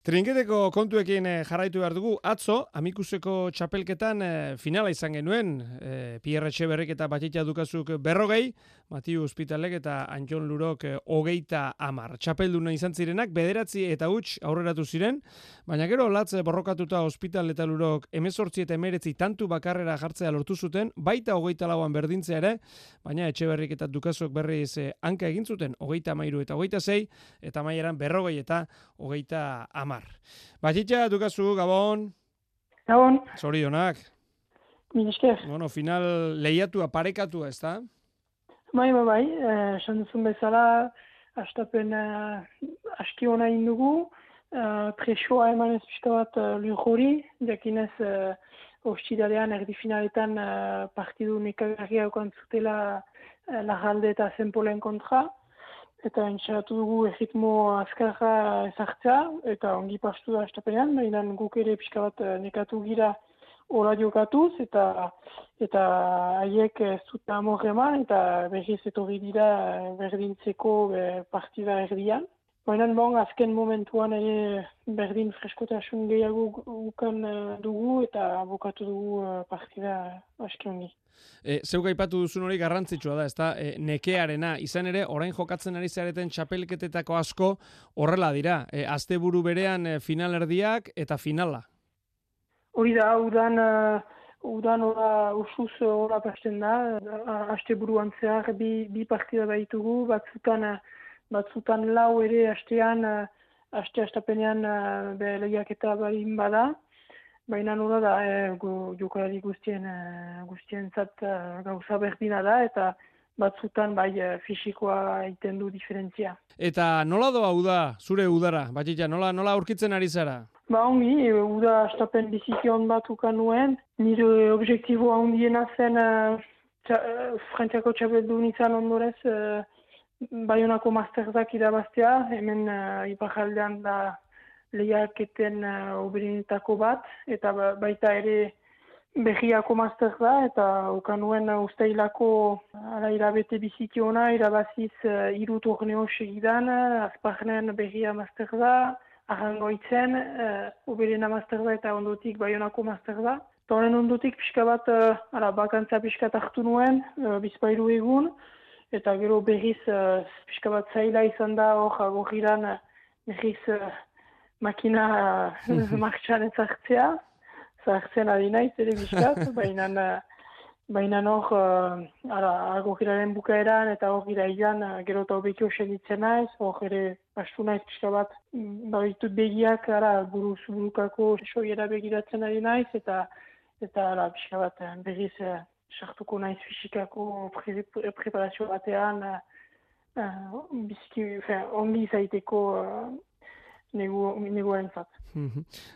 Trinketeko kontuekin eh, jarraitu behar dugu, atzo, amikuseko txapelketan eh, finala izan genuen, e, Pierre Etxeberrik eta Batitza Dukazuk berrogei, Matiu Hospitalek eta Antion Lurok e, hogeita amar. Txapelduna izan zirenak, bederatzi eta huts aurreratu ziren, baina gero latze borrokatuta Hospital eta Lurok emezortzi eta emeretzi tantu bakarrera jartzea lortu zuten, baita hogeita lauan berdintzea ere, baina Etxeberrik eta Dukazuk berriz e, hanka egin zuten, hogeita mairu eta hogeita zei, eta maieran berrogei eta hogeita amar amar. Batxitxa, dukazu, Gabon. Gabon. Zorionak. Minesker. Bueno, final lehiatu aparekatu ez da? Bai, bai, bai. Eh, esan duzun bezala, astapen uh, aski hona indugu. Uh, presoa eman ez pixka bat uh, lujori. Jakinez, uh, ostidalean erdi finaletan uh, partidu nekagarria okantzutela uh, lagalde eta zenpolen kontra eta entxeratu dugu erritmo azkarra ezartzea, eta ongi pastu da estapenean, baina guk ere pixka bat eh, nekatu gira hola diokatuz, eta eta haiek ez dut amorreman, eta berriz etorri dira eh, berdintzeko eh, partida erdian. Baina bon, azken momentuan ere berdin freskotasun gehiago gukan dugu eta bukatu dugu partida aski ongi. E, zeu gaipatu duzun hori garrantzitsua da, ezta? E, nekearena, izan ere, orain jokatzen ari zareten txapelketetako asko horrela dira. E, azte buru berean e, finalerdiak eta finala. Hori da, udan, uh, udan ora usuz ora pasten da. Aste buruan zehar bi, bi partida baitugu, batzutan, batzutan lau ere astean, aste astapenean uh, be lehiak eta barin bada. Baina nola da, e, gu, jokalari guztien, guztien zat gauza berdina da, eta batzutan bai fisikoa egiten du diferentzia. Eta nola doa uda, zure udara, batxitza, nola, nola aurkitzen ari zara? Ba ongi, uda astapen bizikion bat ukan nuen, nire objektibo handiena zen e, txa, e, frantziako txabeldu nintzen ondorez, e, baionako masterzak irabaztea, hemen e, ipajaldean da lehiaketen uh, bat, eta ba, baita ere behiako master da, eta ukanuen uh, usteilako ala irabete biziki ona, irabaziz uh, iru torneo segidan, uh, azparnen behia master da, arrangoitzen, uh, uberena master da eta ondotik baionako master da. Toren ondotik pixka bat, uh, ala, bakantza pixka hartu nuen, uh, bizpailu egun, eta gero berriz uh, pixka bat zaila izan da hor agorriran uh, berriz uh, makina martxan ezartzea, zartzen ari naiz ere bizkat, baina baina hor, uh, ara, agogiraren bukaeran eta hor gira ilan, uh, gero eta hobekio segitzen naiz, hor ere bastu naiz pixka bat, mm, baditut begiak, ara, buruz burukako soiera begiratzen ari naiz, eta eta ara, pixka bat, berriz, uh, sartuko naiz fisikako pre preparazio batean, uh, uh, bizki, ongi zaiteko uh, nego entzat.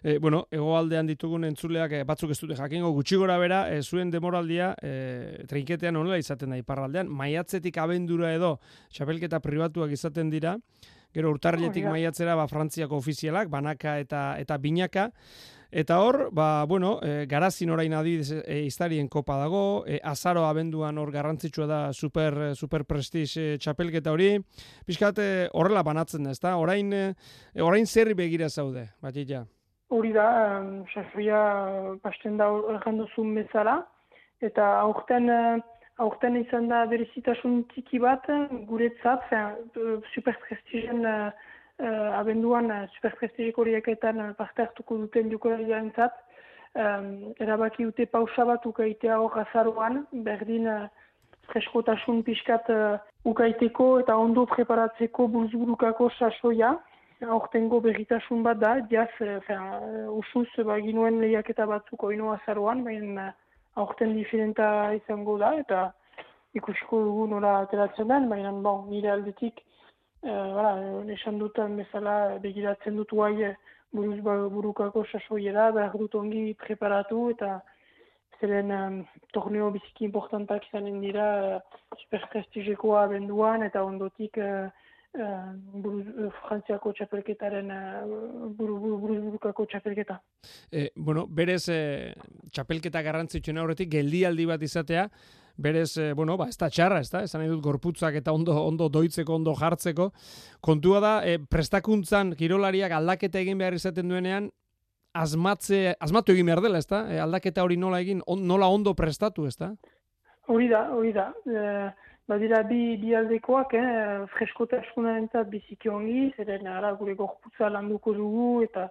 e, bueno, egoaldean ditugun entzuleak e, batzuk ez dute jakingo gutxi gora bera, e, zuen demoraldia e, trinketean honela izaten da iparraldean, maiatzetik abendura edo txapelketa pribatuak izaten dira, gero urtarrietik maiatzera ba, frantziako ofizialak, banaka eta eta binaka, Eta hor, ba, bueno, e, garazin orain adibidez e, iztarien kopa dago, e, azaro abenduan hor garrantzitsua da super, super prestige e, txapelketa hori. Piskat horrela banatzen da, ezta? Orain, e, orain zerri begira zaude, bat Hori da, xafria pasten da erranduzun bezala, eta aurten, aurten izan da berezitasun tiki bat, guretzat, super prestigen uh, abenduan uh, superprestigiko horieketan uh, parte hartuko duten jokolariaren zat, um, erabaki dute pausa bat ukaitea hor azaroan, berdin uh, freskotasun pixkat uh, ukaiteko eta ondo preparatzeko buruzburukako sasoia, aurtengo berritasun bat da, diaz, uh, usuz baginuen lehiaketa batzuk oino azaroan, baina uh, aurten diferenta izango da, eta ikusiko dugu nola ateratzen den, baina bon, nire aldetik, uh, esan dutan bezala begiratzen dut guai eh, buruz ba, burukako sasoiera, behar dut ongi preparatu eta zeren um, torneo biziki importantak izanen dira uh, superprestigekoa benduan eta ondotik uh, uh, buruz, uh, frantziako txapelketaren uh, buru, buru, burukako txapelketa. E, bueno, berez e, txapelketa garrantzitsuen aurretik geldialdi bat izatea, berez, e, bueno, ba, ez da txarra, ez da, esan nahi dut gorputzak eta ondo, ondo doitzeko, ondo jartzeko. Kontua da, e, prestakuntzan kirolariak aldaketa egin behar izaten duenean, azmatze, azmatu egin behar dela, ez da? E, aldaketa hori nola egin, nola ondo prestatu, ez da? Hori da, hori da. E, badira bi, bi aldekoak, eh, freskotasunaren eta biziki ongi, zeren ara gure gorputza landuko dugu eta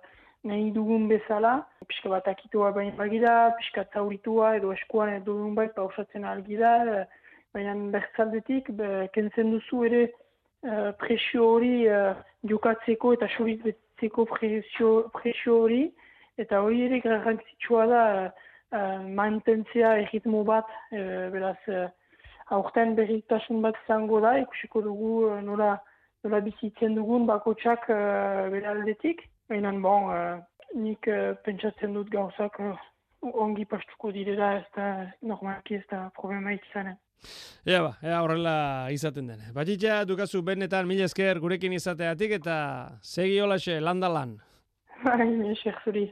nahi dugun bezala. Piska bat akitua baina bagira, piska zauritua edo eskuan edo dugun bai pausatzen algira, baina bertzaldetik, be, kentzen duzu ere uh, presio hori uh, jokatzeko eta sorit betzeko presio, presio hori, eta hori ere garrantzitsua da uh, mantentzea erritmo bat, uh, beraz, uh, aurten berritasun bat izango da, ikusiko dugu nola, nola bizitzen dugun bakotsak uh, bere aldetik. Baina, bon, uh, nik uh, pentsatzen dut gauzak uh, ongi pastuko direla ez da normalki ez da problema ikizanen. Ea ba, ea horrela izaten den. Batitza dukazu benetan mila esker gurekin izateatik eta segi holaxe landalan. Bai, mila esker zuri.